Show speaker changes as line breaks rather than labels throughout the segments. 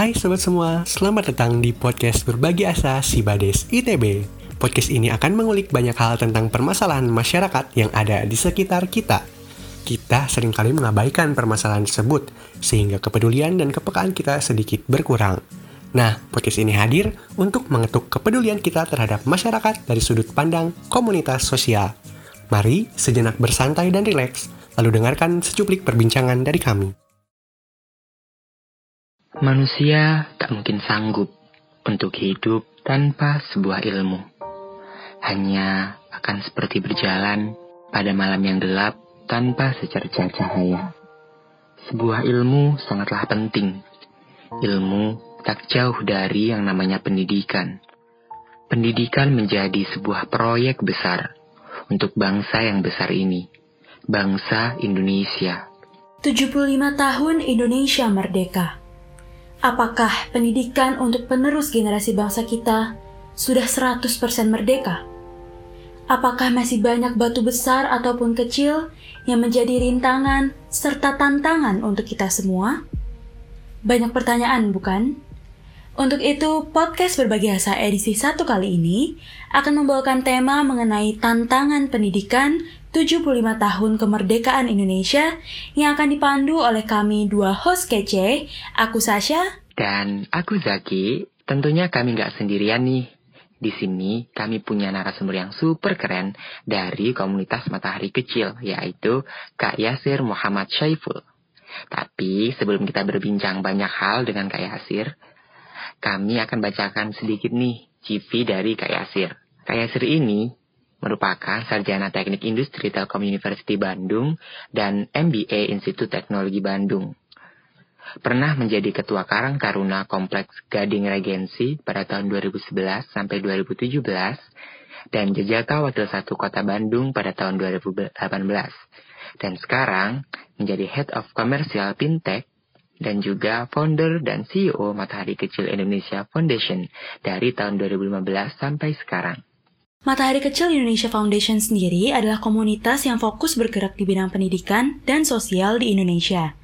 Hai sobat semua, selamat datang di podcast Berbagi Asa Sibades ITB. Podcast ini akan mengulik banyak hal tentang permasalahan masyarakat yang ada di sekitar kita. Kita sering kali mengabaikan permasalahan tersebut, sehingga kepedulian dan kepekaan kita sedikit berkurang. Nah, podcast ini hadir untuk mengetuk kepedulian kita terhadap masyarakat dari sudut pandang komunitas sosial. Mari sejenak bersantai dan rileks, lalu dengarkan secuplik perbincangan dari kami.
Manusia tak mungkin sanggup untuk hidup tanpa sebuah ilmu. Hanya akan seperti berjalan pada malam yang gelap tanpa secerca cahaya. Sebuah ilmu sangatlah penting. Ilmu tak jauh dari yang namanya pendidikan. Pendidikan menjadi sebuah proyek besar untuk bangsa yang besar ini, bangsa Indonesia.
75 tahun Indonesia merdeka. Apakah pendidikan untuk penerus generasi bangsa kita sudah 100% merdeka? Apakah masih banyak batu besar ataupun kecil yang menjadi rintangan serta tantangan untuk kita semua? Banyak pertanyaan, bukan? Untuk itu, podcast Berbagi Asa edisi satu kali ini akan membawakan tema mengenai tantangan pendidikan 75 tahun kemerdekaan Indonesia yang akan dipandu oleh kami dua host kece, aku Sasha
dan aku Zaki. Tentunya kami nggak sendirian nih. Di sini kami punya narasumber yang super keren dari komunitas Matahari Kecil, yaitu Kak Yasir Muhammad Syaiful. Tapi sebelum kita berbincang banyak hal dengan Kak Yasir, kami akan bacakan sedikit nih CV dari Kak Yasir. Kak Yasir ini merupakan sarjana teknik industri Telkom University Bandung dan MBA Institut Teknologi Bandung. Pernah menjadi ketua Karang Taruna Kompleks Gading Regensi pada tahun 2011 sampai 2017 dan Jejaka Wakil Satu Kota Bandung pada tahun 2018. Dan sekarang menjadi Head of Commercial Fintech dan juga founder dan CEO Matahari Kecil Indonesia Foundation dari tahun 2015 sampai sekarang.
Matahari Kecil Indonesia Foundation sendiri adalah komunitas yang fokus bergerak di bidang pendidikan dan sosial di Indonesia.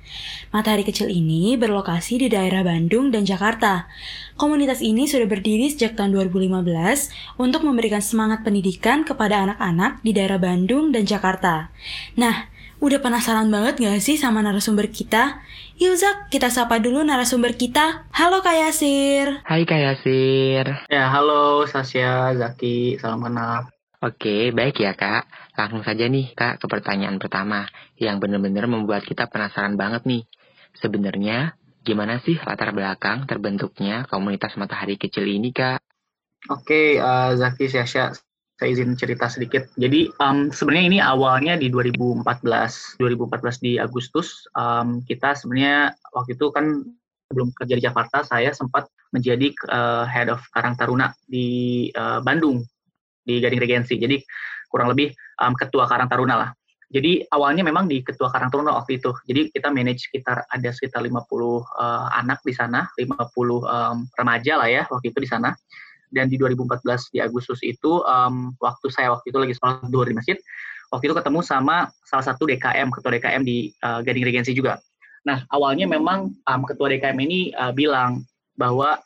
Matahari Kecil ini berlokasi di daerah Bandung dan Jakarta. Komunitas ini sudah berdiri sejak tahun 2015 untuk memberikan semangat pendidikan kepada anak-anak di daerah Bandung dan Jakarta. Nah, Udah penasaran banget gak sih sama narasumber kita? Yuk Zak, kita sapa dulu narasumber kita. Halo Kak Yasir.
Hai Kak Yasir.
Ya, halo Sasya, Zaki, salam kenal.
Oke, baik ya Kak. Langsung saja nih Kak ke pertanyaan pertama yang benar-benar membuat kita penasaran banget nih. Sebenarnya gimana sih latar belakang terbentuknya komunitas matahari kecil ini Kak?
Oke, uh, Zaki, Sasya, saya izin cerita sedikit. Jadi um, sebenarnya ini awalnya di 2014, 2014 di Agustus um, kita sebenarnya waktu itu kan sebelum kerja di Jakarta saya sempat menjadi uh, head of Karang Taruna di uh, Bandung di Gading Regensi. Jadi kurang lebih um, ketua Karang Taruna lah. Jadi awalnya memang di ketua Karang Taruna waktu itu. Jadi kita manage sekitar ada sekitar 50 uh, anak di sana, 50 um, remaja lah ya waktu itu di sana dan di 2014 di Agustus itu um, waktu saya waktu itu lagi sholat duhur di masjid waktu itu ketemu sama salah satu DKM ketua DKM di uh, Gading Regensi juga. Nah awalnya memang um, ketua DKM ini uh, bilang bahwa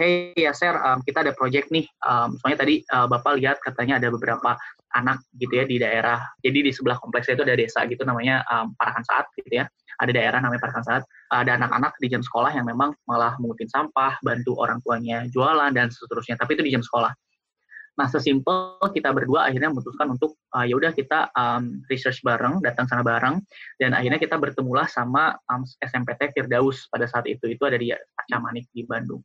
hey ya Ser um, kita ada project nih. Um, soalnya tadi uh, bapak lihat katanya ada beberapa anak gitu ya di daerah jadi di sebelah kompleksnya itu ada desa gitu namanya um, Parakan Saat gitu ya ada daerah namanya Parakan Saat ada anak-anak di jam sekolah yang memang malah mengutin sampah, bantu orang tuanya jualan dan seterusnya. Tapi itu di jam sekolah. Nah, sesimpel kita berdua akhirnya memutuskan untuk uh, ya udah kita um, research bareng, datang sana bareng, dan akhirnya kita bertemulah sama um, SMPT Firdaus pada saat itu. Itu ada di Acamanik di Bandung.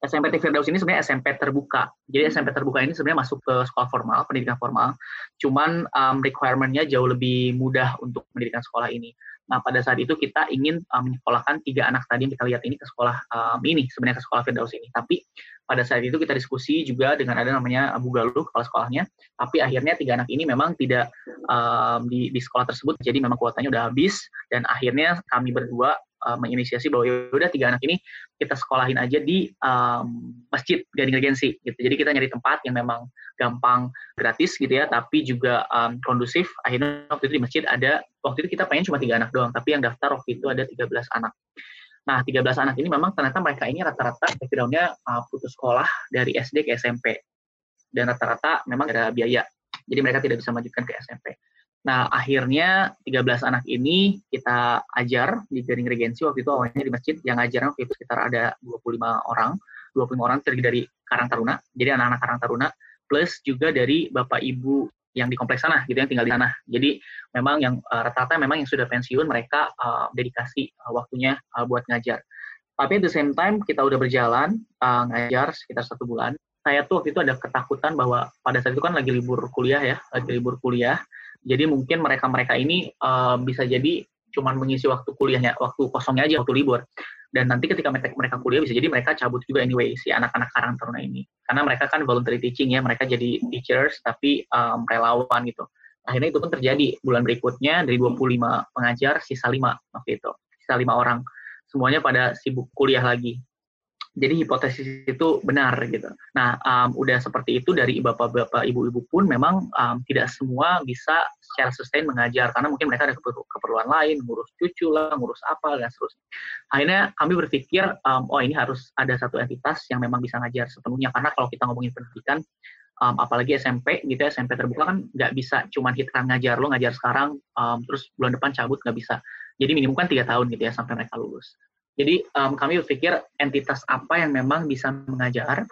SMPT Firdaus ini sebenarnya SMP terbuka. Jadi SMP terbuka ini sebenarnya masuk ke sekolah formal, pendidikan formal. Cuman um, requirement-nya jauh lebih mudah untuk pendidikan sekolah ini. Nah, pada saat itu kita ingin uh, menyekolahkan tiga anak tadi yang kita lihat ini ke sekolah um, ini, sebenarnya ke sekolah Firdaus ini. Tapi pada saat itu kita diskusi juga dengan ada namanya Abu Galuh, kepala sekolahnya. Tapi akhirnya tiga anak ini memang tidak um, di, di sekolah tersebut, jadi memang kuotanya udah habis. Dan akhirnya kami berdua uh, menginisiasi bahwa udah tiga anak ini kita sekolahin aja di um, masjid Gading Regensi gitu. Jadi kita nyari tempat yang memang gampang gratis gitu ya, tapi juga um, kondusif. Akhirnya waktu itu di masjid ada waktu itu kita pengen cuma tiga anak doang, tapi yang daftar waktu itu ada 13 anak. Nah, 13 anak ini memang ternyata mereka ini rata-rata background-nya uh, putus sekolah dari SD ke SMP. Dan rata-rata memang ada biaya. Jadi mereka tidak bisa melanjutkan ke SMP. Nah, akhirnya 13 anak ini kita ajar di Garing Regensi waktu itu awalnya di masjid yang ngajar waktu itu sekitar ada 25 orang. 25 orang terdiri dari Karang Taruna, jadi anak-anak Karang Taruna, plus juga dari Bapak Ibu yang di kompleks sana gitu yang tinggal di sana. Jadi memang yang uh, rata-rata memang yang sudah pensiun mereka uh, dedikasi uh, waktunya uh, buat ngajar. Tapi at the same time kita udah berjalan uh, ngajar sekitar satu bulan. Saya tuh waktu itu ada ketakutan bahwa pada saat itu kan lagi libur kuliah ya, lagi libur kuliah. Jadi mungkin mereka-mereka ini uh, bisa jadi cuman mengisi waktu kuliahnya, waktu kosongnya aja, waktu libur. Dan nanti ketika mereka, kuliah bisa jadi mereka cabut juga anyway si anak-anak Karang Taruna ini. Karena mereka kan voluntary teaching ya mereka jadi teachers tapi um, relawan gitu. Akhirnya itu pun terjadi. Bulan berikutnya dari 25 pengajar sisa 5 waktu itu. Sisa 5 orang. Semuanya pada sibuk kuliah lagi jadi hipotesis itu benar gitu. Nah, um, udah seperti itu dari bapak-bapak, ibu-ibu pun memang um, tidak semua bisa secara sustain mengajar karena mungkin mereka ada keperluan lain, ngurus cucu lah, ngurus apa dan seterusnya. Akhirnya kami berpikir, um, oh ini harus ada satu entitas yang memang bisa ngajar sepenuhnya karena kalau kita ngomongin pendidikan, um, apalagi SMP gitu ya, SMP terbuka kan nggak bisa cuma hitaran ngajar lo ngajar sekarang, um, terus bulan depan cabut nggak bisa. Jadi minimum kan tiga tahun gitu ya sampai mereka lulus. Jadi um, kami berpikir entitas apa yang memang bisa mengajar,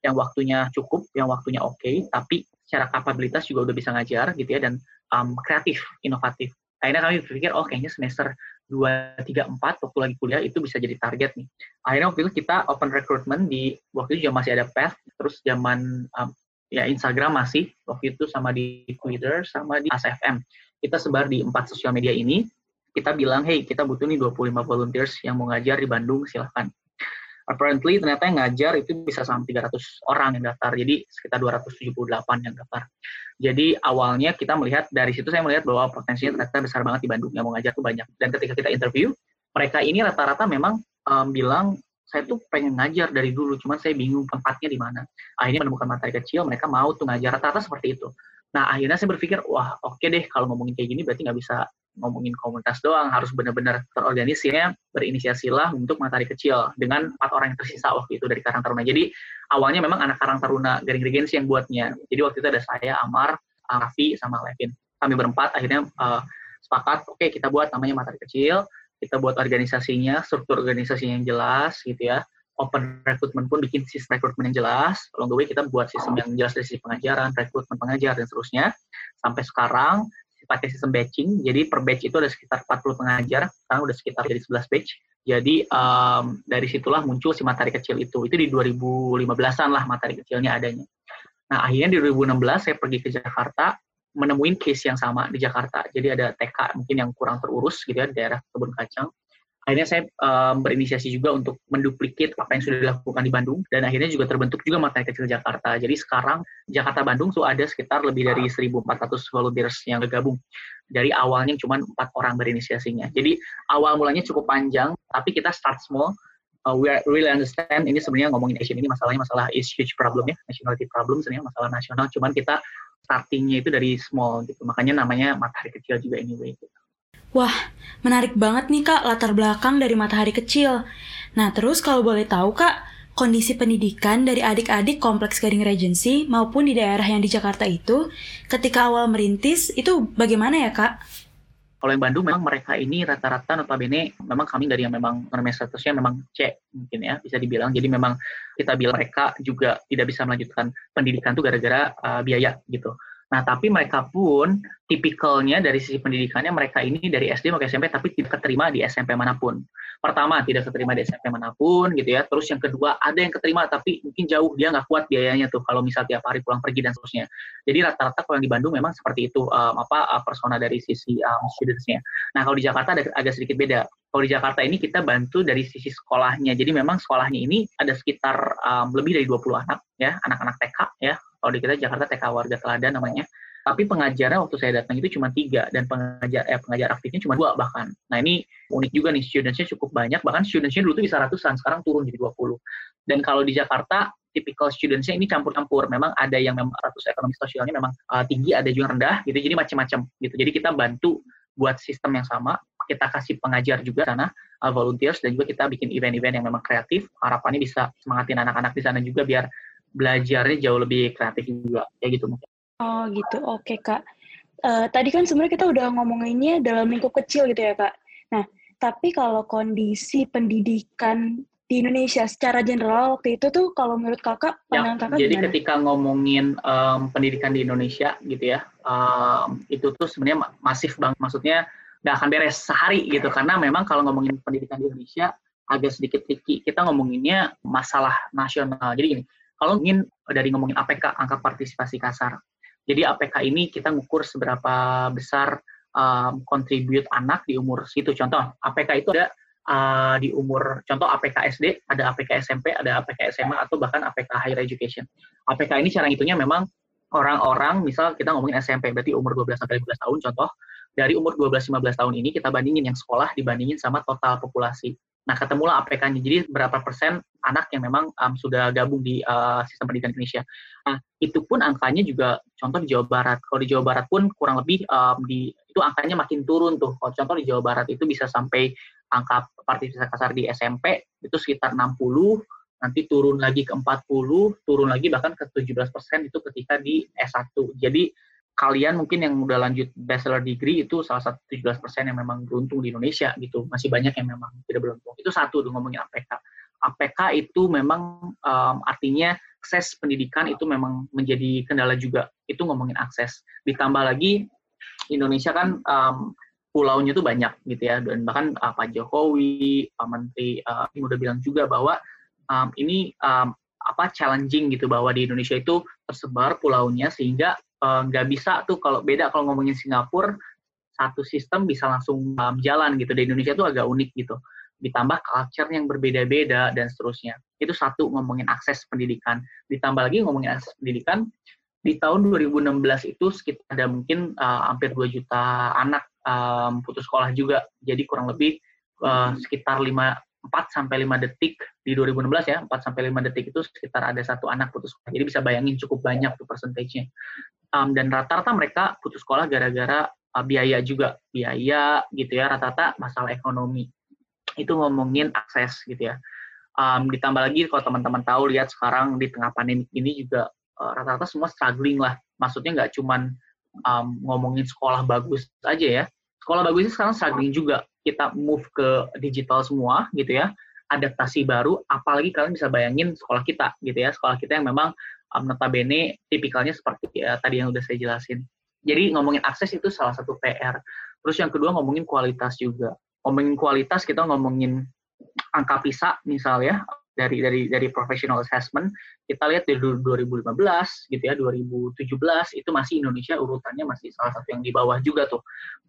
yang waktunya cukup, yang waktunya oke, okay, tapi secara kapabilitas juga udah bisa ngajar gitu ya dan um, kreatif, inovatif. Akhirnya kami berpikir, oh kayaknya semester 2, 3, 4 waktu lagi kuliah itu bisa jadi target nih. Akhirnya waktu itu kita open recruitment di waktu itu juga masih ada Path, terus zaman um, ya Instagram masih waktu itu sama di Twitter sama di ASFM. Kita sebar di empat sosial media ini kita bilang, hey kita butuh nih 25 volunteers yang mau ngajar di Bandung, silahkan. Apparently ternyata yang ngajar itu bisa sampai 300 orang yang daftar, jadi sekitar 278 yang daftar. Jadi awalnya kita melihat, dari situ saya melihat bahwa potensinya ternyata besar banget di Bandung yang mau ngajar tuh banyak. Dan ketika kita interview, mereka ini rata-rata memang um, bilang, saya tuh pengen ngajar dari dulu, cuman saya bingung tempatnya di mana. Akhirnya menemukan materi kecil, mereka mau tuh ngajar rata-rata seperti itu. Nah akhirnya saya berpikir, wah oke okay deh kalau ngomongin kayak gini berarti nggak bisa ngomongin komunitas doang, harus benar-benar terorganisirnya, berinisiasilah untuk matahari kecil dengan empat orang yang tersisa waktu itu dari Karang Taruna. Jadi awalnya memang anak Karang Taruna Garing Regensi yang buatnya. Jadi waktu itu ada saya, Amar, Raffi, sama Levin. Kami berempat akhirnya uh, sepakat, oke okay, kita buat namanya matahari kecil, kita buat organisasinya, struktur organisasinya yang jelas gitu ya. Open recruitment pun bikin sistem recruitment yang jelas. Along the way kita buat sistem yang jelas dari sisi pengajaran, rekrutmen pengajar, dan seterusnya. Sampai sekarang pakai sistem batching. Jadi per batch itu ada sekitar 40 pengajar, sekarang udah sekitar jadi 11 batch. Jadi um, dari situlah muncul si materi kecil itu. Itu di 2015-an lah materi kecilnya adanya. Nah akhirnya di 2016 saya pergi ke Jakarta, menemuin case yang sama di Jakarta. Jadi ada TK mungkin yang kurang terurus gitu ya, daerah kebun kacang akhirnya saya um, berinisiasi juga untuk menduplikit apa yang sudah dilakukan di Bandung dan akhirnya juga terbentuk juga materi kecil Jakarta. Jadi sekarang Jakarta Bandung tuh ada sekitar lebih dari 1.400 volunteers yang bergabung. Dari awalnya cuma empat orang berinisiasinya. Jadi awal mulanya cukup panjang, tapi kita start small. Uh, we really understand ini sebenarnya ngomongin Asian ini masalahnya masalah is huge problem ya, nationality problem sebenarnya masalah nasional. Cuman kita startingnya itu dari small gitu. Makanya namanya matahari kecil juga anyway. Gitu.
Wah, menarik banget nih kak latar belakang dari matahari kecil. Nah terus kalau boleh tahu kak, kondisi pendidikan dari adik-adik kompleks Gading Regency maupun di daerah yang di Jakarta itu ketika awal merintis itu bagaimana ya kak?
Kalau yang Bandung memang mereka ini rata-rata notabene memang kami dari yang memang namanya statusnya memang C mungkin ya bisa dibilang. Jadi memang kita bilang mereka juga tidak bisa melanjutkan pendidikan tuh gara-gara uh, biaya gitu. Nah, tapi mereka pun tipikalnya dari sisi pendidikannya mereka ini dari SD sampai SMP tapi tidak keterima di SMP mana pun. Pertama, tidak keterima di SMP mana pun gitu ya. Terus yang kedua, ada yang keterima tapi mungkin jauh dia nggak kuat biayanya tuh kalau misal tiap hari pulang pergi dan seterusnya. Jadi rata-rata kalau yang di Bandung memang seperti itu um, apa uh, persona dari sisi um, studentsnya. Nah, kalau di Jakarta ada agak sedikit beda. Kalau di Jakarta ini kita bantu dari sisi sekolahnya. Jadi memang sekolahnya ini ada sekitar um, lebih dari 20 anak ya, anak-anak TK ya kalau di kita Jakarta TK Warga Teladan namanya. Tapi pengajarnya waktu saya datang itu cuma tiga dan pengajar eh, pengajar aktifnya cuma dua bahkan. Nah ini unik juga nih studentsnya cukup banyak bahkan studentsnya dulu tuh bisa ratusan sekarang turun jadi 20. Dan kalau di Jakarta typical studentsnya ini campur-campur. Memang ada yang memang ratus ekonomi sosialnya memang uh, tinggi, ada juga rendah gitu. Jadi macam-macam gitu. Jadi kita bantu buat sistem yang sama kita kasih pengajar juga sana, uh, volunteers dan juga kita bikin event-event yang memang kreatif. Harapannya bisa semangatin anak-anak di sana juga biar belajarnya jauh lebih kreatif juga, kayak gitu mungkin.
Oh gitu, oke kak. Uh, tadi kan sebenarnya kita udah ngomonginnya dalam lingkup kecil gitu ya kak. Nah, tapi kalau kondisi pendidikan di Indonesia secara general waktu itu tuh kalau menurut kakak
ya, kakak jadi gimana? ketika ngomongin um, pendidikan di Indonesia gitu ya um, itu tuh sebenarnya masif banget maksudnya nggak akan beres sehari gitu karena memang kalau ngomongin pendidikan di Indonesia agak sedikit tricky kita ngomonginnya masalah nasional jadi gini kalau ingin dari ngomongin APK angka partisipasi kasar jadi APK ini kita ngukur seberapa besar um, contribute anak di umur situ contoh APK itu ada uh, di umur contoh APK SD, ada APK SMP, ada APK SMA atau bahkan APK Higher Education. APK ini cara ngitungnya memang orang-orang misal kita ngomongin SMP berarti umur 12 sampai 15 tahun contoh dari umur 12 15 tahun ini kita bandingin yang sekolah dibandingin sama total populasi. Nah, ketemulah APK-nya. Jadi berapa persen anak yang memang um, sudah gabung di uh, sistem pendidikan Indonesia. Nah, itu pun angkanya juga contoh di Jawa Barat. Kalau di Jawa Barat pun kurang lebih um, di itu angkanya makin turun tuh. Kalau contoh di Jawa Barat itu bisa sampai angka partisipasi kasar di SMP itu sekitar 60, nanti turun lagi ke 40, turun lagi bahkan ke 17% itu ketika di S1. Jadi kalian mungkin yang udah lanjut bachelor degree itu salah satu 17% yang memang beruntung di Indonesia gitu. Masih banyak yang memang tidak beruntung. Itu satu tuh ngomongin APK. APK itu memang um, artinya akses pendidikan itu memang menjadi kendala juga. Itu ngomongin akses. Ditambah lagi Indonesia kan um, pulaunya tuh banyak gitu ya dan bahkan uh, Pak Jokowi, Pak Menteri uh, udah bilang juga bahwa um, ini um, apa challenging gitu bahwa di Indonesia itu tersebar pulaunya sehingga nggak uh, bisa tuh kalau beda kalau ngomongin Singapura satu sistem bisa langsung um, jalan gitu. Di Indonesia tuh agak unik gitu. Ditambah culture yang berbeda-beda dan seterusnya. Itu satu ngomongin akses pendidikan. Ditambah lagi ngomongin akses pendidikan di tahun 2016 itu sekitar ada mungkin uh, hampir 2 juta anak um, putus sekolah juga. Jadi kurang lebih uh, sekitar 5 4 sampai 5 detik di 2016 ya, 4 sampai 5 detik itu sekitar ada satu anak putus sekolah. Jadi bisa bayangin cukup banyak tuh persentasenya. Um, dan rata-rata mereka putus sekolah gara-gara uh, biaya juga, biaya gitu ya, rata-rata masalah ekonomi. Itu ngomongin akses gitu ya. Um, ditambah lagi kalau teman-teman tahu lihat sekarang di tengah pandemi ini juga eh, rata-rata semua struggling lah. Maksudnya nggak cuman um, ngomongin sekolah bagus aja ya. Sekolah bagus sekarang struggling juga. Kita move ke digital semua gitu ya. Adaptasi baru, apalagi kalian bisa bayangin sekolah kita gitu ya. Sekolah kita yang memang um, notabene tipikalnya seperti ya, tadi yang udah saya jelasin. Jadi ngomongin akses itu salah satu PR. Terus yang kedua ngomongin kualitas juga. Ngomongin kualitas kita ngomongin angka PISA misal ya dari dari dari professional assessment kita lihat dari 2015 gitu ya 2017 itu masih Indonesia urutannya masih salah satu yang di bawah juga tuh.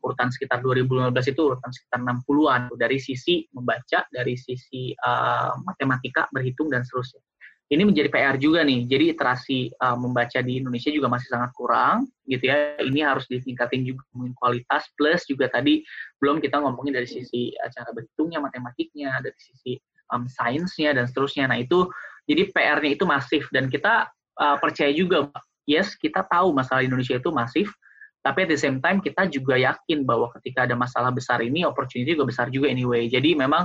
Urutan sekitar 2015 itu urutan sekitar 60-an dari sisi membaca dari sisi uh, matematika berhitung dan seterusnya. Ini menjadi PR juga nih jadi iterasi uh, membaca di Indonesia juga masih sangat kurang gitu ya. Ini harus ditingkatin juga kualitas plus juga tadi belum kita ngomongin dari sisi cara berhitungnya matematiknya dari sisi um, sainsnya dan seterusnya. Nah itu jadi PR-nya itu masif dan kita uh, percaya juga, yes kita tahu masalah Indonesia itu masif, tapi at the same time kita juga yakin bahwa ketika ada masalah besar ini, opportunity juga besar juga anyway. Jadi memang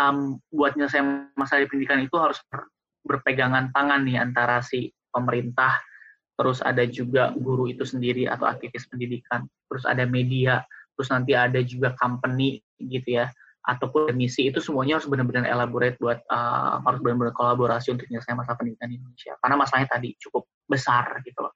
um, buat nyelesaian masalah pendidikan itu harus berpegangan tangan nih antara si pemerintah, terus ada juga guru itu sendiri atau aktivis pendidikan, terus ada media, terus nanti ada juga company gitu ya ataupun misi itu semuanya harus benar-benar elaborate buat uh, harus benar-benar kolaborasi untuk menyelesaikan masalah pendidikan di Indonesia karena masalahnya tadi cukup besar gitu loh.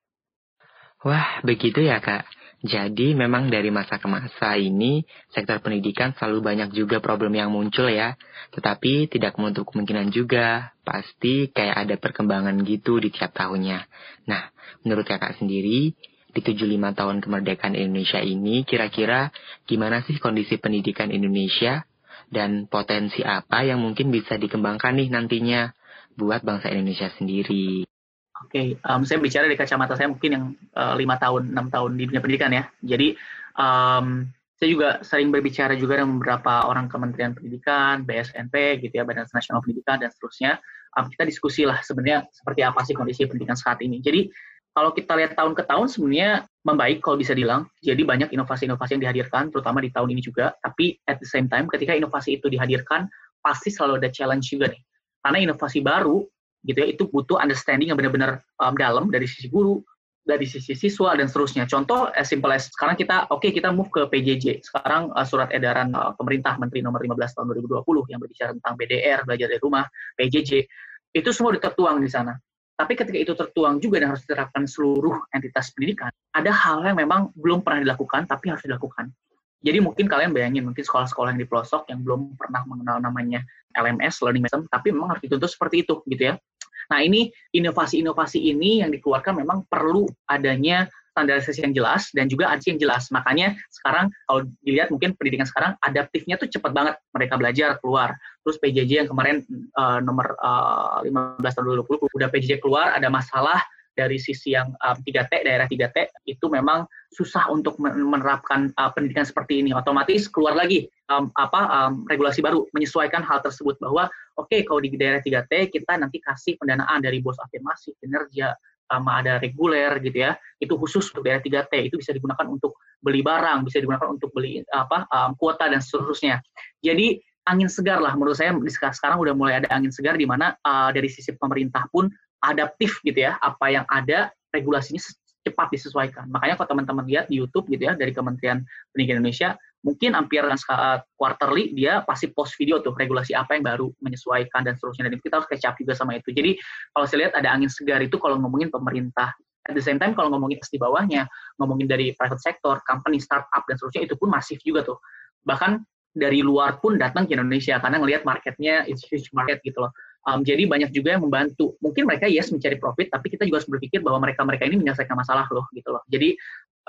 Wah, begitu ya kak. Jadi memang dari masa ke masa ini sektor pendidikan selalu banyak juga problem yang muncul ya. Tetapi tidak menutup kemungkinan juga. Pasti kayak ada perkembangan gitu di tiap tahunnya. Nah, menurut kakak sendiri, di 75 tahun kemerdekaan Indonesia ini kira-kira gimana sih kondisi pendidikan Indonesia dan potensi apa yang mungkin bisa dikembangkan nih nantinya buat bangsa Indonesia sendiri.
Oke, okay, um, saya bicara dari kacamata saya mungkin yang uh, lima tahun, enam tahun di dunia pendidikan ya. Jadi um, saya juga sering berbicara juga dengan beberapa orang Kementerian Pendidikan, BSNP, gitu ya, Badan Nasional Pendidikan dan seterusnya. Um, kita diskusi lah sebenarnya seperti apa sih kondisi pendidikan saat ini. Jadi kalau kita lihat tahun ke tahun sebenarnya membaik kalau bisa dibilang. Jadi banyak inovasi-inovasi yang dihadirkan, terutama di tahun ini juga. Tapi at the same time, ketika inovasi itu dihadirkan, pasti selalu ada challenge juga nih. Karena inovasi baru, gitu ya, itu butuh understanding yang benar-benar um, dalam dari sisi guru, dari sisi siswa dan seterusnya. Contoh as simple as sekarang kita oke okay, kita move ke PJJ. Sekarang uh, surat edaran uh, pemerintah Menteri nomor 15 tahun 2020 yang berbicara tentang BDR, belajar dari rumah, PJJ. Itu semua ditertuang di sana. Tapi ketika itu tertuang juga dan harus diterapkan seluruh entitas pendidikan, ada hal yang memang belum pernah dilakukan tapi harus dilakukan. Jadi mungkin kalian bayangin mungkin sekolah-sekolah yang di pelosok yang belum pernah mengenal namanya LMS learning system tapi memang harus dituntut seperti itu gitu ya. Nah, ini inovasi-inovasi ini yang dikeluarkan memang perlu adanya standarisasi yang jelas dan juga aksi yang jelas. Makanya sekarang kalau dilihat mungkin pendidikan sekarang adaptifnya tuh cepat banget mereka belajar keluar. Terus PJJ yang kemarin uh, nomor uh, 15 tahun 2020 udah PJJ keluar ada masalah dari sisi yang um, 3T daerah 3T itu memang susah untuk menerapkan uh, pendidikan seperti ini otomatis keluar lagi um, apa um, regulasi baru menyesuaikan hal tersebut bahwa oke okay, kalau di daerah 3T kita nanti kasih pendanaan dari bos afirmasi kinerja sama ada reguler gitu ya itu khusus untuk daerah 3T itu bisa digunakan untuk beli barang bisa digunakan untuk beli apa um, kuota dan seterusnya. Jadi angin segar lah menurut saya sekarang udah mulai ada angin segar di mana uh, dari sisi pemerintah pun adaptif gitu ya apa yang ada regulasinya cepat disesuaikan. Makanya kalau teman-teman lihat di YouTube gitu ya dari Kementerian Pendidikan Indonesia mungkin hampir uh, quarterly dia pasti post video tuh regulasi apa yang baru menyesuaikan dan seterusnya. Dan kita harus up juga sama itu. Jadi kalau saya lihat ada angin segar itu kalau ngomongin pemerintah. At the same time kalau ngomongin di bawahnya ngomongin dari private sector company startup dan seterusnya itu pun masif juga tuh. Bahkan dari luar pun datang ke Indonesia karena ngelihat marketnya it's huge market gitu loh. Um, jadi banyak juga yang membantu. Mungkin mereka yes mencari profit, tapi kita juga harus berpikir bahwa mereka-mereka ini menyelesaikan masalah loh gitu loh. Jadi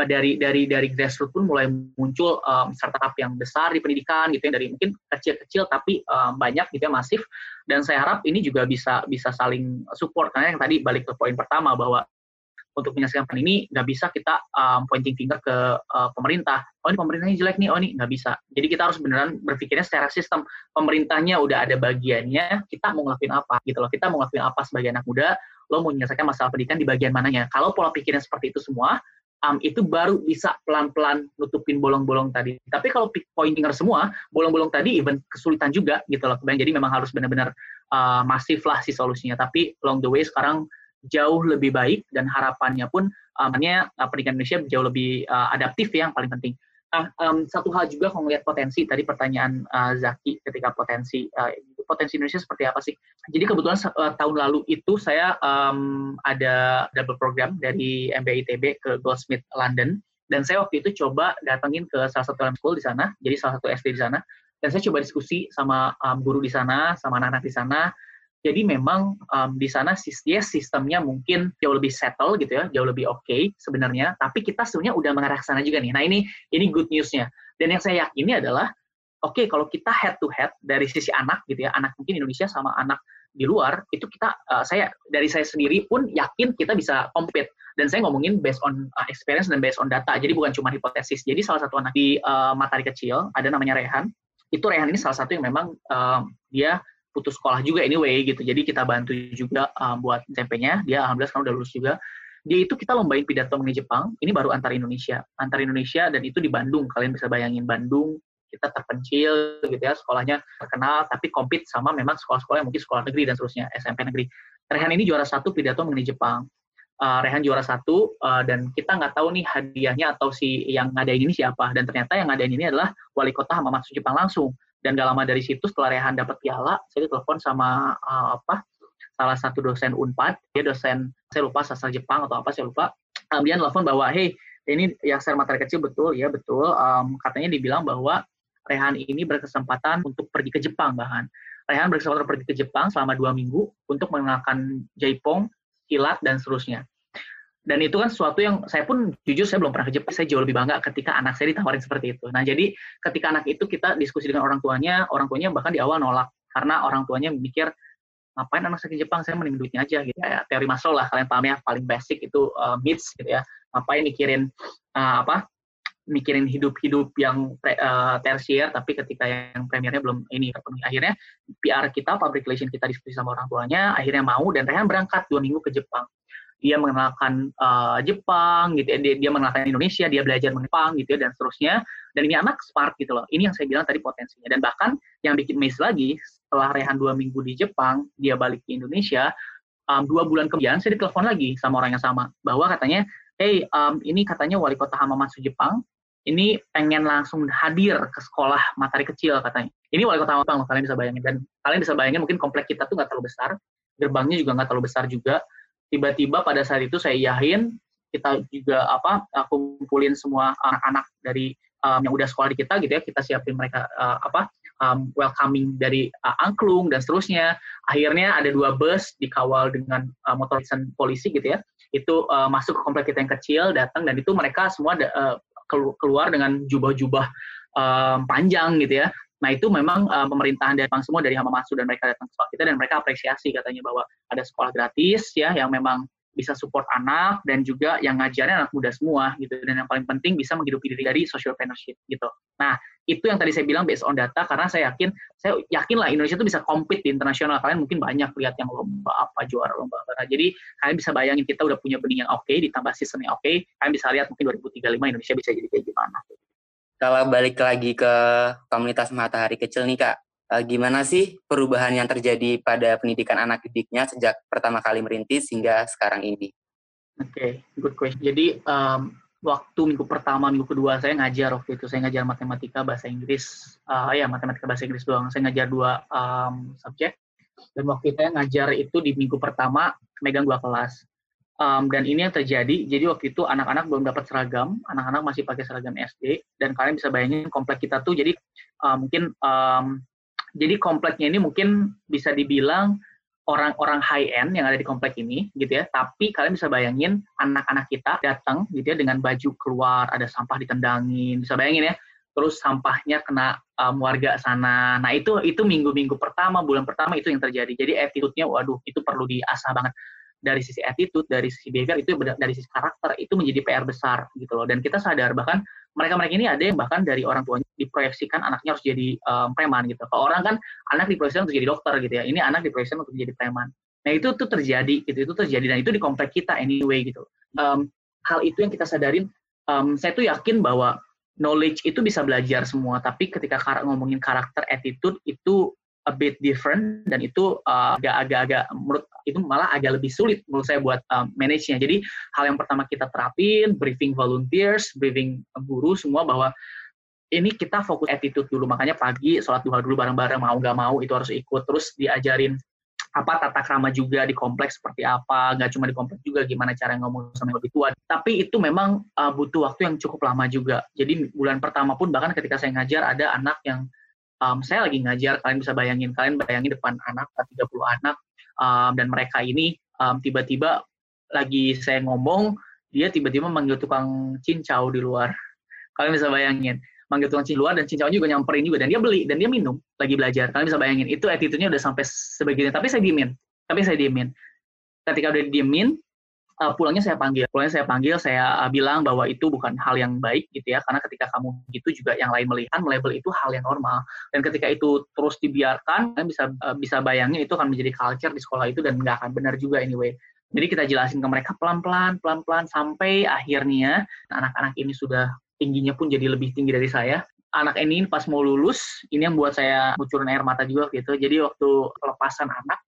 dari dari dari grassroots pun mulai muncul um, startup yang besar di pendidikan gitu ya dari mungkin kecil-kecil tapi um, banyak gitu ya masif. Dan saya harap ini juga bisa bisa saling support karena yang tadi balik ke poin pertama bahwa untuk menyelesaikan ini nggak bisa kita um, pointing finger ke uh, pemerintah. Oh ini pemerintahnya jelek nih, oh ini nggak bisa. Jadi kita harus beneran berpikirnya secara sistem. Pemerintahnya udah ada bagiannya, kita mau ngelakuin apa gitu loh. Kita mau ngelakuin apa sebagai anak muda, lo mau menyelesaikan masalah pendidikan di bagian mananya. Kalau pola pikirnya seperti itu semua, um, itu baru bisa pelan-pelan nutupin bolong-bolong tadi. Tapi kalau pointing semua, bolong-bolong tadi even kesulitan juga gitu loh. Jadi memang harus benar-benar uh, masif lah si solusinya. Tapi along the way sekarang jauh lebih baik dan harapannya pun amannya uh, pendidikan Indonesia jauh lebih uh, adaptif ya yang paling penting. Nah, um, satu hal juga kalau melihat potensi tadi pertanyaan uh, Zaki ketika potensi uh, potensi Indonesia seperti apa sih? Jadi kebetulan uh, tahun lalu itu saya um, ada double program dari MBA ITB ke Goldsmith London dan saya waktu itu coba datengin ke salah satu school di sana, jadi salah satu SD di sana dan saya coba diskusi sama um, guru di sana, sama anak-anak di sana jadi memang um, di sana yes, sistemnya mungkin jauh lebih settle gitu ya, jauh lebih oke okay sebenarnya. Tapi kita sebenarnya udah mengarah ke sana juga nih. Nah ini ini good newsnya. Dan yang saya yakini adalah oke okay, kalau kita head to head dari sisi anak gitu ya, anak mungkin Indonesia sama anak di luar itu kita uh, saya dari saya sendiri pun yakin kita bisa compete dan saya ngomongin based on uh, experience dan based on data jadi bukan cuma hipotesis jadi salah satu anak di uh, matahari kecil ada namanya Rehan itu Rehan ini salah satu yang memang uh, dia putus sekolah juga anyway gitu. Jadi kita bantu juga um, buat SMP-nya. Dia alhamdulillah sekarang udah lulus juga. Dia itu kita lombain pidato mengenai Jepang. Ini baru antar Indonesia, antar Indonesia dan itu di Bandung. Kalian bisa bayangin Bandung kita terpencil gitu ya sekolahnya terkenal tapi compete sama memang sekolah-sekolah yang mungkin sekolah negeri dan seterusnya SMP negeri. Rehan ini juara satu pidato mengenai Jepang. Uh, Rehan juara satu uh, dan kita nggak tahu nih hadiahnya atau si yang ngadain ini siapa. Dan ternyata yang ngadain ini adalah wali kota Hamamatsu Jepang langsung. Dan gak lama dari situ setelah Rehan dapat piala saya ditelepon sama uh, apa salah satu dosen Unpad. Dia dosen saya lupa sastra Jepang atau apa saya lupa. Um, dia telepon bahwa hey ini ya saya materi kecil betul ya betul. Um, katanya dibilang bahwa Rehan ini berkesempatan untuk pergi ke Jepang bahkan Rehan berkesempatan pergi ke Jepang selama dua minggu untuk mengenalkan Jaipong, silat dan seterusnya. Dan itu kan sesuatu yang saya pun jujur saya belum pernah ke Jepang. Saya jauh lebih bangga ketika anak saya ditawarin seperti itu. Nah jadi ketika anak itu kita diskusi dengan orang tuanya orang tuanya bahkan di awal nolak. Karena orang tuanya mikir ngapain anak saya ke Jepang? Saya mending duitnya aja gitu. Ya teori Maslow lah kalian paham ya paling basic itu uh, myths gitu ya. Ngapain mikirin uh, apa mikirin hidup-hidup yang pre, uh, tersier tapi ketika yang premiernya belum ini terpenuhi akhirnya PR kita public relation kita diskusi sama orang tuanya akhirnya mau dan Rehan berangkat dua minggu ke Jepang dia mengenalkan uh, Jepang gitu ya, dia, dia mengenalkan Indonesia, dia belajar Jepang gitu ya dan seterusnya. Dan ini anak smart gitu loh. Ini yang saya bilang tadi potensinya. Dan bahkan yang bikin miss lagi setelah Rehan dua minggu di Jepang, dia balik ke Indonesia. Um, dua bulan kemudian saya ditelepon lagi sama orang yang sama bahwa katanya, hey um, ini katanya wali kota Hamamatsu Jepang ini pengen langsung hadir ke sekolah matahari kecil katanya. Ini wali kota Jepang loh, kalian bisa bayangin. Dan kalian bisa bayangin mungkin komplek kita tuh nggak terlalu besar, gerbangnya juga nggak terlalu besar juga tiba-tiba pada saat itu saya yahin kita juga apa aku kumpulin semua anak-anak dari um, yang udah sekolah di kita gitu ya kita siapin mereka uh, apa um, welcoming dari uh, angklung dan seterusnya akhirnya ada dua bus dikawal dengan uh, motor polisi gitu ya itu uh, masuk ke komplek kita yang kecil datang dan itu mereka semua uh, keluar dengan jubah-jubah um, panjang gitu ya. Nah itu memang uh, pemerintahan dari semua dari Hamamatsu dan mereka datang ke sekolah kita dan mereka apresiasi katanya bahwa ada sekolah gratis ya yang memang bisa support anak dan juga yang ngajarnya anak muda semua gitu dan yang paling penting bisa menghidupi diri dari social entrepreneurship gitu. Nah itu yang tadi saya bilang based on data karena saya yakin saya yakin lah Indonesia itu bisa compete di internasional kalian mungkin banyak lihat yang lomba apa juara lomba apa. Nah, jadi kalian bisa bayangin kita udah punya benih yang oke okay, ditambah season yang oke okay, kalian bisa lihat mungkin 2035 Indonesia bisa jadi kayak gimana
kalau balik lagi ke komunitas matahari kecil nih kak, eh, gimana sih perubahan yang terjadi pada pendidikan anak didiknya sejak pertama kali merintis hingga sekarang ini?
Oke, okay, good question. Jadi um, waktu minggu pertama, minggu kedua saya ngajar waktu itu saya ngajar matematika bahasa Inggris, uh, ya matematika bahasa Inggris doang. Saya ngajar dua um, subjek dan waktu saya ngajar itu di minggu pertama megang dua kelas. Um, dan ini yang terjadi, jadi waktu itu anak-anak belum dapat seragam, anak-anak masih pakai seragam SD, dan kalian bisa bayangin komplek kita tuh, jadi uh, mungkin, um, jadi kompleknya ini mungkin bisa dibilang orang-orang high end yang ada di komplek ini, gitu ya. Tapi kalian bisa bayangin anak-anak kita datang, gitu ya, dengan baju keluar, ada sampah ditendangin, bisa bayangin ya. Terus sampahnya kena um, warga sana. Nah itu itu minggu-minggu pertama, bulan pertama itu yang terjadi. Jadi attitude-nya, waduh, itu perlu diasah banget dari sisi attitude, dari sisi behavior itu dari sisi karakter itu menjadi PR besar gitu loh. Dan kita sadar bahkan mereka-mereka ini ada yang bahkan dari orang tuanya diproyeksikan anaknya harus jadi um, preman gitu. Kalau orang kan anak diproyeksikan untuk jadi dokter gitu ya. Ini anak diproyeksikan untuk jadi preman. Nah itu tuh terjadi gitu, itu terjadi dan itu di komplek kita anyway gitu. Um, hal itu yang kita sadarin. Um, saya tuh yakin bahwa knowledge itu bisa belajar semua, tapi ketika ngomongin karakter attitude itu a bit different dan itu agak-agak uh, menurut itu malah agak lebih sulit menurut saya buat um, manage-nya. Jadi hal yang pertama kita terapin, briefing volunteers, briefing guru semua bahwa ini kita fokus attitude dulu. Makanya pagi sholat duha dulu bareng-bareng mau nggak mau itu harus ikut. Terus diajarin apa tata krama juga di kompleks seperti apa, nggak cuma di kompleks juga gimana cara ngomong sama yang lebih tua. Tapi itu memang uh, butuh waktu yang cukup lama juga. Jadi bulan pertama pun bahkan ketika saya ngajar ada anak yang um, saya lagi ngajar, kalian bisa bayangin, kalian bayangin depan anak, 30 anak, um, dan mereka ini um, tiba-tiba lagi saya ngomong, dia tiba-tiba manggil tukang cincau di luar. Kalian bisa bayangin, manggil tukang cincau luar dan cincau juga nyamperin juga, dan dia beli, dan dia minum, lagi belajar. Kalian bisa bayangin, itu attitude-nya udah sampai sebegini, tapi saya diemin, tapi saya diemin. Ketika udah diemin, uh, pulangnya saya panggil. Pulangnya saya panggil, saya uh, bilang bahwa itu bukan hal yang baik gitu ya, karena ketika kamu gitu juga yang lain melihat, melabel itu hal yang normal. Dan ketika itu terus dibiarkan, kalian bisa uh, bisa bayangin itu akan menjadi culture di sekolah itu dan nggak akan benar juga anyway. Jadi kita jelasin ke mereka pelan-pelan, pelan-pelan sampai akhirnya anak-anak ini sudah tingginya pun jadi lebih tinggi dari saya. Anak ini pas mau lulus, ini yang buat saya ngucurin air mata juga gitu. Jadi waktu pelepasan anak,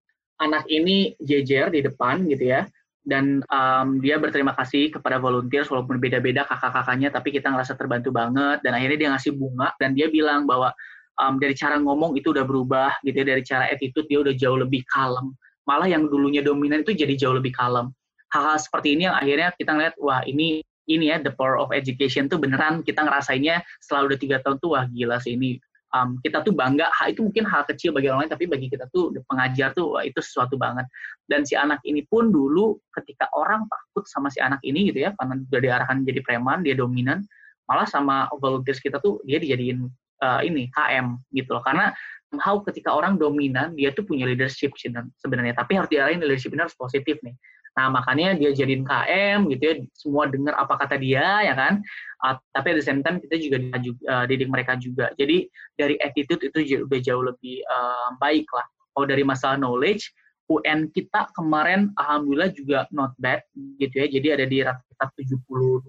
anak ini jejer di depan gitu ya dan um, dia berterima kasih kepada volunteer walaupun beda-beda kakak-kakaknya tapi kita ngerasa terbantu banget. Dan akhirnya dia ngasih bunga dan dia bilang bahwa um, dari cara ngomong itu udah berubah gitu ya dari cara attitude dia udah jauh lebih kalem. Malah yang dulunya dominan itu jadi jauh lebih kalem. Hal-hal seperti ini yang akhirnya kita ngeliat wah ini ini ya the power of education tuh beneran. Kita ngerasainnya setelah udah tiga tahun tuh wah gila sih ini um, kita tuh bangga itu mungkin hal kecil bagi orang lain tapi bagi kita tuh pengajar tuh wah, itu sesuatu banget. Dan si anak ini pun dulu ketika orang takut sama si anak ini gitu ya karena udah diarahkan jadi preman dia dominan malah sama volunteers kita tuh dia dijadiin uh, ini KM gitu loh. Karena how ketika orang dominan dia tuh punya leadership sebenarnya. Tapi harus diarahin leadership ini harus positif nih Nah, makanya dia jadiin KM gitu ya, semua dengar apa kata dia ya kan. Uh, tapi at the same time kita juga uh, didik mereka juga. Jadi dari attitude itu udah jauh lebih uh, baik lah. Kalau dari masalah knowledge, UN kita kemarin alhamdulillah juga not bad gitu ya. Jadi ada di rata 72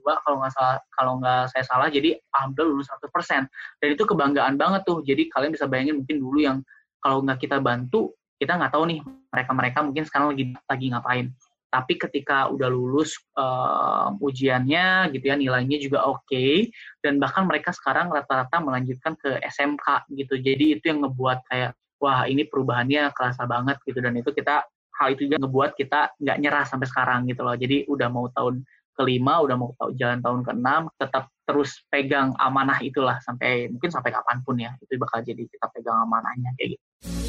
kalau nggak salah kalau nggak saya salah. Jadi alhamdulillah lulus 100%. Dan itu kebanggaan banget tuh. Jadi kalian bisa bayangin mungkin dulu yang kalau nggak kita bantu, kita nggak tahu nih mereka-mereka mungkin sekarang lagi lagi ngapain. Tapi ketika udah lulus uh, ujiannya gitu ya nilainya juga oke okay, dan bahkan mereka sekarang rata-rata melanjutkan ke SMK gitu. Jadi itu yang ngebuat kayak wah ini perubahannya kerasa banget gitu. Dan itu kita hal itu juga ngebuat kita nggak nyerah sampai sekarang gitu loh. Jadi udah mau tahun kelima udah mau jalan tahun keenam tetap terus pegang amanah itulah sampai mungkin sampai kapan pun ya itu bakal jadi kita pegang amanahnya kayak gitu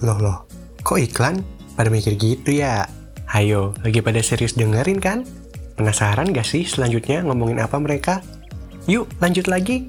loh loh kok iklan pada mikir gitu ya Hayo, lagi pada serius dengerin kan? Penasaran gak sih selanjutnya ngomongin apa mereka? Yuk, lanjut lagi.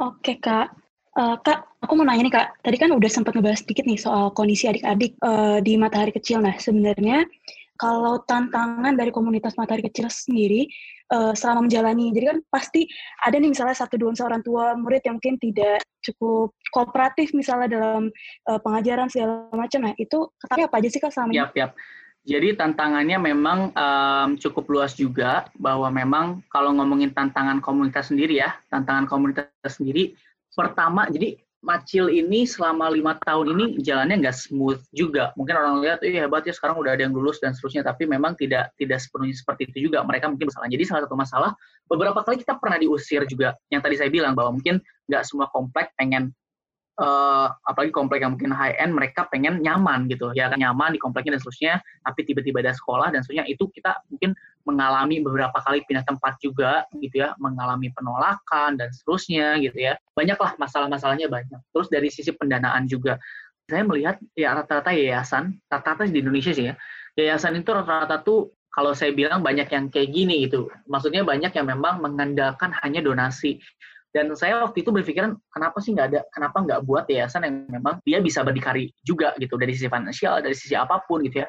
Oke kak, uh, kak aku mau nanya nih kak, tadi kan udah sempat ngebahas sedikit nih soal kondisi adik-adik uh, di matahari kecil. Nah sebenarnya kalau tantangan dari komunitas matahari kecil sendiri uh, selama menjalani, jadi kan pasti ada nih misalnya satu dua seorang tua murid yang mungkin tidak cukup kooperatif misalnya dalam uh, pengajaran segala macam. Nah itu katanya apa aja sih kak selama
yap, Yap. Jadi tantangannya memang um, cukup luas juga bahwa memang kalau ngomongin tantangan komunitas sendiri ya, tantangan komunitas sendiri pertama jadi Macil ini selama lima tahun ini jalannya nggak smooth juga. Mungkin orang lihat, iya hebat ya sekarang udah ada yang lulus dan seterusnya, tapi memang tidak tidak sepenuhnya seperti itu juga. Mereka mungkin masalah. Jadi salah satu masalah, beberapa kali kita pernah diusir juga. Yang tadi saya bilang bahwa mungkin nggak semua komplek pengen uh, apalagi komplek yang mungkin high end mereka pengen nyaman gitu. Ya kan nyaman di kompleknya dan seterusnya tapi tiba-tiba ada sekolah dan seterusnya. Itu kita mungkin mengalami beberapa kali pindah tempat juga gitu ya mengalami penolakan dan seterusnya gitu ya. Banyaklah masalah-masalahnya banyak. Terus dari sisi pendanaan juga. Saya melihat ya rata-rata yayasan rata-rata di Indonesia sih ya yayasan itu rata-rata tuh kalau saya bilang banyak yang kayak gini gitu. Maksudnya banyak yang memang mengandalkan hanya donasi dan saya waktu itu berpikiran kenapa sih nggak ada kenapa nggak buat yayasan yang memang dia bisa berdikari juga gitu dari sisi finansial dari sisi apa pun gitu ya.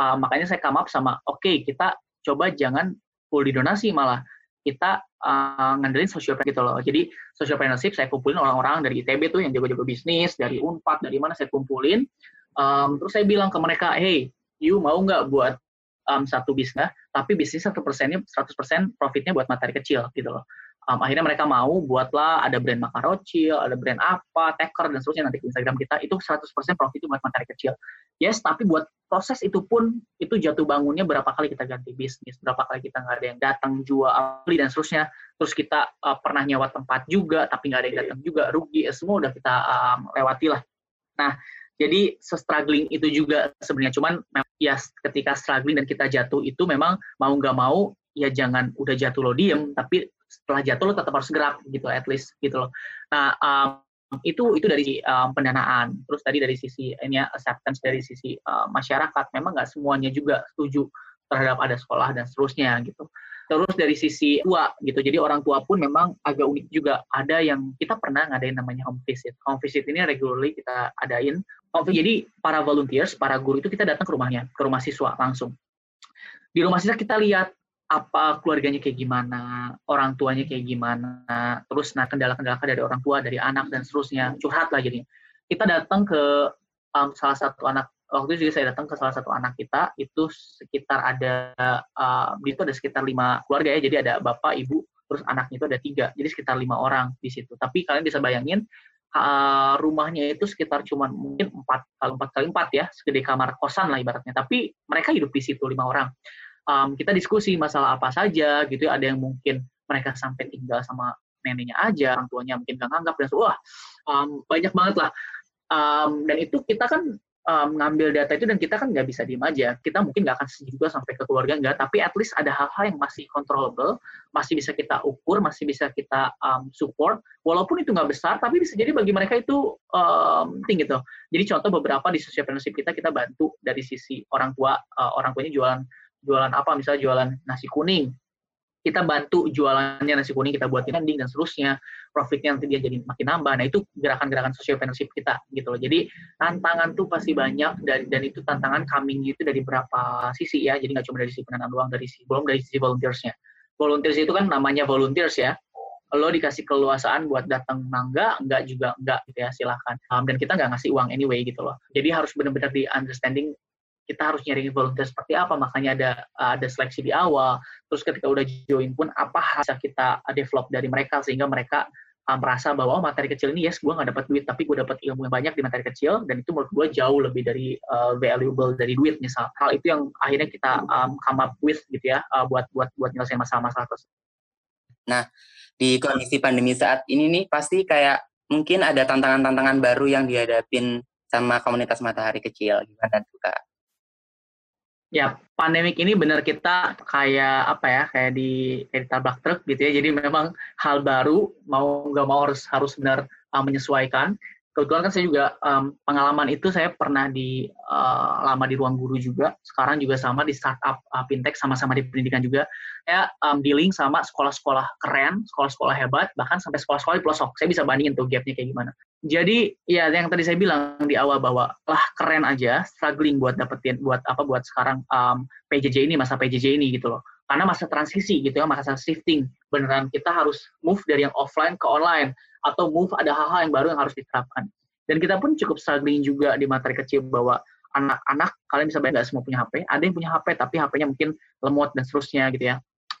Uh, makanya saya come sama oke okay, kita coba jangan full donasi malah kita uh, ngandelin social gitu loh. Jadi social partnership saya kumpulin orang-orang dari ITB tuh yang jago-jago bisnis dari Unpad dari mana saya kumpulin. Um, terus saya bilang ke mereka hey you mau nggak buat um, satu bisnis tapi bisnis satu persennya 100% profitnya buat materi kecil gitu loh um, akhirnya mereka mau buatlah ada brand makarocil, ada brand apa, taker dan seterusnya nanti di Instagram kita itu 100% profit itu buat materi kecil. Yes, tapi buat proses itu pun itu jatuh bangunnya berapa kali kita ganti bisnis, berapa kali kita nggak ada yang datang jual beli dan seterusnya. Terus kita uh, pernah nyewa tempat juga tapi nggak ada yang datang juga, rugi ya semua udah kita um, lewati lah. Nah, jadi struggling itu juga sebenarnya cuman ya ketika struggling dan kita jatuh itu memang mau nggak mau ya jangan udah jatuh lo diem tapi setelah jatuh lo tetap harus gerak gitu at least gitu loh. Nah um, itu itu dari um, pendanaan. Terus tadi dari sisi ini ya, acceptance dari sisi uh, masyarakat memang nggak semuanya juga setuju terhadap ada sekolah dan seterusnya gitu. Terus dari sisi tua gitu. Jadi orang tua pun memang agak unik juga. Ada yang kita pernah ngadain namanya home visit. Home visit ini regularly kita adain. Home jadi para volunteers para guru itu kita datang ke rumahnya ke rumah siswa langsung. Di rumah siswa kita lihat apa keluarganya kayak gimana, orang tuanya kayak gimana, terus nah kendala-kendala dari orang tua, dari anak dan seterusnya, curhat lah jadi. Kita datang ke um, salah satu anak waktu itu juga saya datang ke salah satu anak kita itu sekitar ada uh, di itu ada sekitar lima keluarga ya, jadi ada bapak, ibu, terus anaknya itu ada tiga, jadi sekitar lima orang di situ. Tapi kalian bisa bayangin uh, rumahnya itu sekitar cuma mungkin empat kali empat kali empat ya, segede kamar kosan lah ibaratnya. Tapi mereka hidup di situ lima orang um, kita diskusi masalah apa saja gitu ya. Ada yang mungkin mereka sampai tinggal sama neneknya aja, orang tuanya mungkin gak nganggap dan wah um, banyak banget lah. Um, dan itu kita kan um, ngambil data itu dan kita kan nggak bisa diem aja. Kita mungkin nggak akan juga sampai ke keluarga nggak, tapi at least ada hal-hal yang masih controllable, masih bisa kita ukur, masih bisa kita um, support. Walaupun itu nggak besar, tapi bisa jadi bagi mereka itu um, penting gitu. Jadi contoh beberapa di social partnership kita kita bantu dari sisi orang tua, uh, orang tuanya jualan jualan apa misalnya jualan nasi kuning. Kita bantu jualannya nasi kuning kita buat branding dan seterusnya. Profitnya nanti dia jadi makin nambah. Nah itu gerakan-gerakan social partnership kita gitu loh. Jadi tantangan tuh pasti banyak dan dan itu tantangan coming itu dari berapa sisi ya. Jadi nggak cuma dari sisi penanam doang dari sisi belum dari sisi volunteersnya. Volunteers itu kan namanya volunteers ya. Lo dikasih keluasaan buat datang nangga enggak juga enggak gitu ya silahkan. Um, dan kita nggak ngasih uang anyway gitu loh. Jadi harus benar-benar di understanding kita harus nyari volunteer seperti apa. Makanya ada ada seleksi di awal. Terus ketika udah join pun apa hasil kita develop dari mereka sehingga mereka uh, merasa bahwa oh, materi kecil ini yes gue nggak dapat duit tapi gue dapat ilmu yang banyak di materi kecil. Dan itu menurut gue jauh lebih dari uh, valuable dari duit misal. Hal itu yang akhirnya kita um, come up with gitu ya uh, buat buat buat nyelesain masalah-masalah tersebut.
Nah di kondisi pandemi saat ini nih pasti kayak mungkin ada tantangan-tantangan baru yang dihadapin sama komunitas matahari kecil. Gimana tuh kak?
Ya, pandemik ini benar kita kayak apa ya, kayak di kayak tabrak truk gitu ya. Jadi memang hal baru mau nggak mau harus harus benar uh, menyesuaikan. Kebetulan kan saya juga um, pengalaman itu saya pernah di uh, lama di ruang guru juga. Sekarang juga sama di startup uh, fintech sama-sama di pendidikan juga. Saya um, dealing sama sekolah-sekolah keren, sekolah-sekolah hebat, bahkan sampai sekolah-sekolah di pelosok. Saya bisa bandingin tuh gapnya kayak gimana. Jadi ya yang tadi saya bilang di awal bahwa lah keren aja, struggling buat dapetin buat apa buat sekarang um, PJJ ini masa PJJ ini gitu loh. Karena masa transisi gitu ya, masa shifting. Beneran kita harus move dari yang offline ke online atau move ada hal-hal yang baru yang harus diterapkan. Dan kita pun cukup struggling juga di materi kecil bahwa anak-anak kalian bisa bayangin nggak semua punya HP, ada yang punya HP tapi HP-nya mungkin lemot dan seterusnya gitu ya.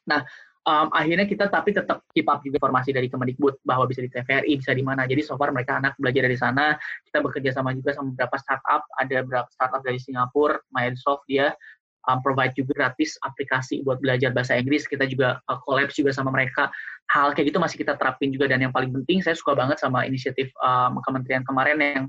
Nah, um, akhirnya kita tapi tetap keep up juga informasi dari Kemendikbud bahwa bisa di TVRI, bisa di mana. Jadi so far mereka anak belajar dari sana. Kita bekerja sama juga sama beberapa startup. Ada beberapa startup dari Singapura, Microsoft dia um, provide juga gratis aplikasi buat belajar bahasa Inggris. Kita juga uh, collab juga sama mereka. Hal kayak gitu masih kita terapin juga dan yang paling penting saya suka banget sama inisiatif um, kementerian kemarin yang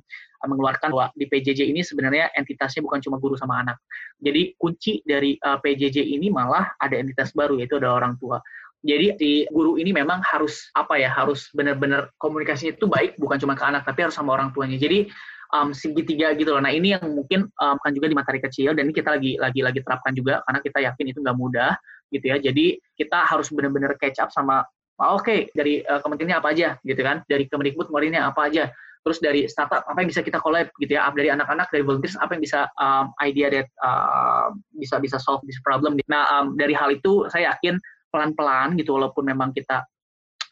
uh, mengeluarkan bahwa di PJJ ini sebenarnya entitasnya bukan cuma guru sama anak. Jadi kunci dari uh, PJJ ini malah ada entitas baru yaitu ada orang tua. Jadi di guru ini memang harus apa ya harus benar-benar komunikasinya itu baik bukan cuma ke anak tapi harus sama orang tuanya. Jadi um, segitiga gitu loh. Nah ini yang mungkin um, kan juga di materi kecil dan ini kita lagi lagi lagi terapkan juga karena kita yakin itu nggak mudah gitu ya. Jadi kita harus benar-benar catch up sama oh, oke okay, dari uh, kementeriannya apa aja gitu kan, dari Kemendikbud kemarinnya apa aja, terus dari startup apa yang bisa kita collab gitu ya, dari anak-anak dari volunteers apa yang bisa um, idea that uh, bisa bisa solve this problem. Nah um, dari hal itu saya yakin pelan-pelan gitu walaupun memang kita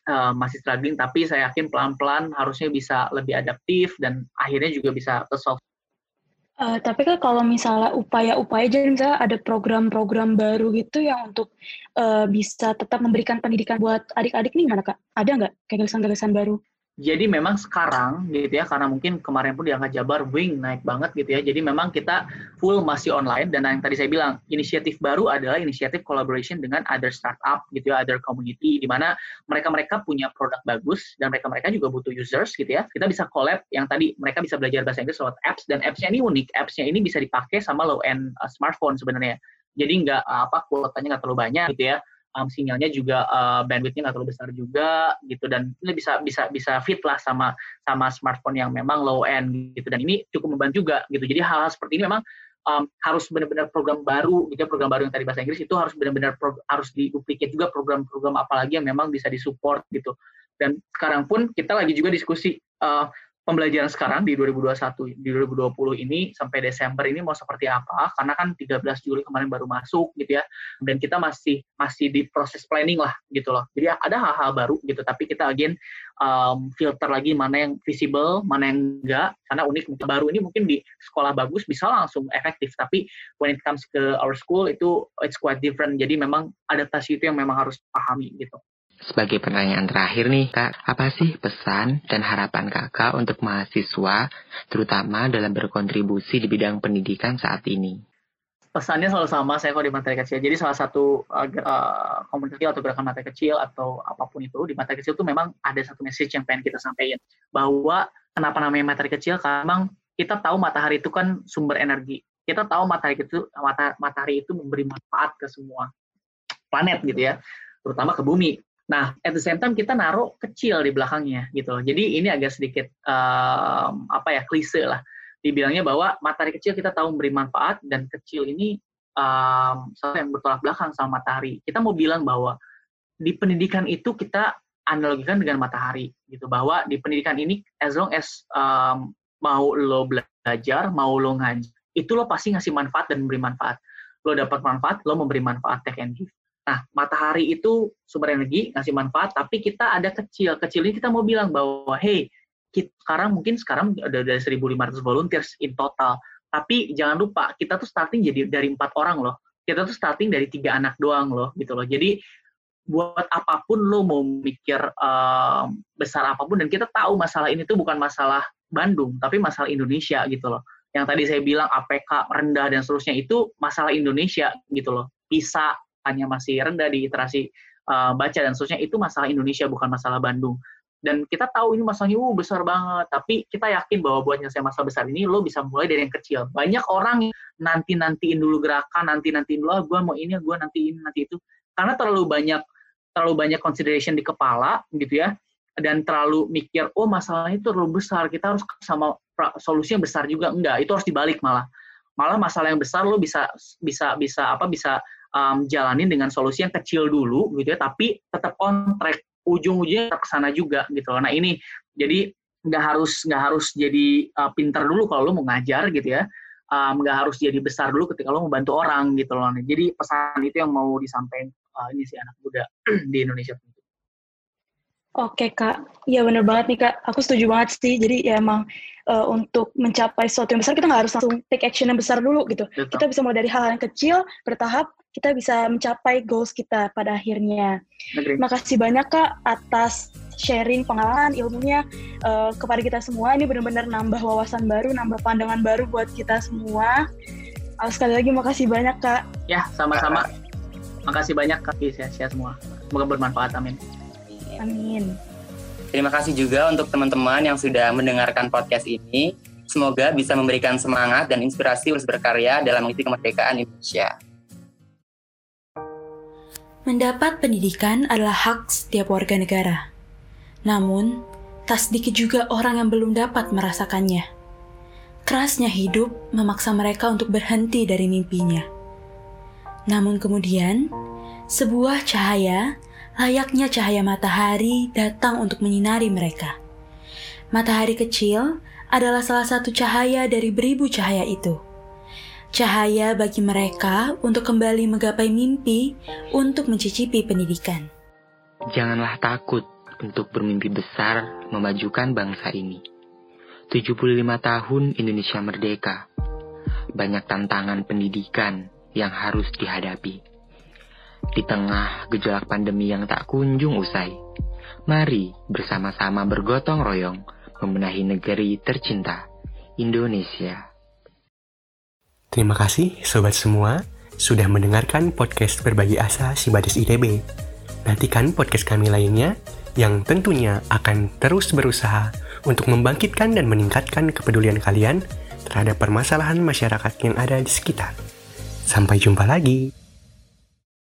uh, masih struggling tapi saya yakin pelan-pelan harusnya bisa lebih adaptif dan akhirnya juga bisa solve
Uh, tapi kan kalau misalnya upaya-upaya jadi misalnya ada program-program baru gitu yang untuk uh, bisa tetap memberikan pendidikan buat adik-adik nih gimana kak? Ada nggak gagasan-gagasan baru?
Jadi memang sekarang gitu ya karena mungkin kemarin pun di angka Jabar wing naik banget gitu ya. Jadi memang kita full masih online dan yang tadi saya bilang inisiatif baru adalah inisiatif collaboration dengan other startup gitu ya, other community di mana mereka-mereka punya produk bagus dan mereka-mereka juga butuh users gitu ya. Kita bisa collab yang tadi mereka bisa belajar bahasa Inggris lewat apps dan appsnya ini unik. Appsnya ini bisa dipakai sama low end uh, smartphone sebenarnya. Jadi nggak uh, apa kuotanya nggak terlalu banyak gitu ya um, sinyalnya juga uh, bandwidthnya nggak terlalu besar juga gitu dan ini bisa bisa bisa fit lah sama sama smartphone yang memang low end gitu dan ini cukup membantu juga gitu. Jadi hal-hal seperti ini memang um, harus benar-benar program baru gitu ya, program baru yang tadi bahasa Inggris itu harus benar-benar harus diduplikat juga program-program apalagi yang memang bisa disupport gitu. Dan sekarang pun kita lagi juga diskusi uh, pembelajaran sekarang di 2021 di 2020 ini sampai Desember ini mau seperti apa? Karena kan 13 Juli kemarin baru masuk gitu ya. Dan kita masih masih di proses planning lah gitu loh. Jadi ada hal-hal baru gitu. Tapi kita again um, filter lagi mana yang visible mana yang enggak. Karena unik baru ini mungkin di sekolah bagus bisa langsung efektif. Tapi when it comes ke our school itu it's quite different. Jadi memang adaptasi itu yang memang harus pahami gitu
sebagai pertanyaan terakhir nih, Kak, apa sih pesan dan harapan Kakak untuk mahasiswa, terutama dalam berkontribusi di bidang pendidikan saat ini?
Pesannya selalu sama, saya kalau di materi kecil. Jadi salah satu uh, uh komunitas atau gerakan materi kecil atau apa pun itu, di materi kecil itu memang ada satu message yang pengen kita sampaikan. Bahwa kenapa namanya materi kecil, karena memang kita tahu matahari itu kan sumber energi. Kita tahu matahari itu matahari itu memberi manfaat ke semua planet gitu ya, terutama ke bumi. Nah, at the same time kita naruh kecil di belakangnya gitu loh. Jadi ini agak sedikit um, apa ya klise lah. Dibilangnya bahwa matahari kecil kita tahu memberi manfaat dan kecil ini um, yang bertolak belakang sama matahari. Kita mau bilang bahwa di pendidikan itu kita analogikan dengan matahari gitu bahwa di pendidikan ini as long as um, mau lo belajar, mau lo ngaji, itu lo pasti ngasih manfaat dan memberi manfaat. Lo dapat manfaat, lo memberi manfaat take and give Nah, matahari itu sumber energi, ngasih manfaat, tapi kita ada kecil. Kecil ini kita mau bilang bahwa, hey, kita, sekarang mungkin sekarang ada dari 1.500 volunteers in total. Tapi jangan lupa, kita tuh starting jadi dari empat orang loh. Kita tuh starting dari tiga anak doang loh, gitu loh. Jadi buat apa pun lo mau mikir um, besar apa pun dan kita tahu masalah ini tuh bukan masalah Bandung, tapi masalah Indonesia gitu loh. Yang tadi saya bilang APK rendah dan seterusnya itu masalah Indonesia gitu loh. PISA hanya masih rendah di literasi uh, baca dan seterusnya itu masalah Indonesia bukan masalah Bandung. Dan kita tahu ini masalahnya uh, besar banget, tapi kita yakin bahwa buat nyelesaian masalah besar ini lo bisa mulai dari yang kecil. Banyak orang nanti-nantiin dulu gerakan, nanti-nantiin dulu, ah, gue mau ini, gue nanti ini, nanti itu. Karena terlalu banyak terlalu banyak consideration di kepala gitu ya, dan terlalu mikir, oh masalahnya itu terlalu besar, kita harus sama solusinya besar juga. Enggak, itu harus dibalik malah. Malah masalah yang besar lo bisa bisa bisa apa bisa um, jalanin dengan solusi yang kecil dulu gitu ya, tapi tetap on track ujung-ujungnya ke sana juga gitu Nah ini jadi nggak harus nggak harus jadi uh, pinter dulu kalau lo mau ngajar gitu ya, nggak um, harus jadi besar dulu ketika lo mau bantu orang gitu loh. Nah, jadi pesan itu yang mau disampaikan uh, ini sih anak muda di Indonesia.
Oke kak, iya bener banget nih kak. Aku setuju banget sih. Jadi ya emang uh, untuk mencapai sesuatu yang besar kita nggak harus langsung take action yang besar dulu gitu. Betul. Kita bisa mulai dari hal yang kecil, bertahap, kita bisa mencapai goals kita pada akhirnya. Terima kasih banyak kak atas sharing pengalaman ilmunya uh, kepada kita semua. Ini benar-benar nambah wawasan baru, nambah pandangan baru buat kita semua. Uh, sekali lagi makasih banyak kak.
Ya sama-sama. Makasih banyak kak. Sehat-sehat semua. Semoga bermanfaat. Amin.
Amin.
Terima kasih juga untuk teman-teman yang sudah mendengarkan podcast ini. Semoga bisa memberikan semangat dan inspirasi untuk berkarya dalam mengikuti kemerdekaan Indonesia.
Mendapat pendidikan adalah hak setiap warga negara. Namun, tak sedikit juga orang yang belum dapat merasakannya. Kerasnya hidup memaksa mereka untuk berhenti dari mimpinya. Namun kemudian, sebuah cahaya layaknya cahaya matahari datang untuk menyinari mereka. Matahari kecil adalah salah satu cahaya dari beribu cahaya itu. Cahaya bagi mereka untuk kembali menggapai mimpi untuk mencicipi pendidikan.
Janganlah takut untuk bermimpi besar memajukan bangsa ini. 75 tahun Indonesia merdeka. Banyak tantangan pendidikan yang harus dihadapi di tengah gejolak pandemi yang tak kunjung usai. Mari bersama-sama bergotong royong membenahi negeri tercinta, Indonesia.
Terima kasih sobat semua sudah mendengarkan podcast Berbagi Asa Sibades ITB. Nantikan podcast kami lainnya yang tentunya akan terus berusaha untuk membangkitkan dan meningkatkan kepedulian kalian terhadap permasalahan masyarakat yang ada di sekitar. Sampai jumpa lagi.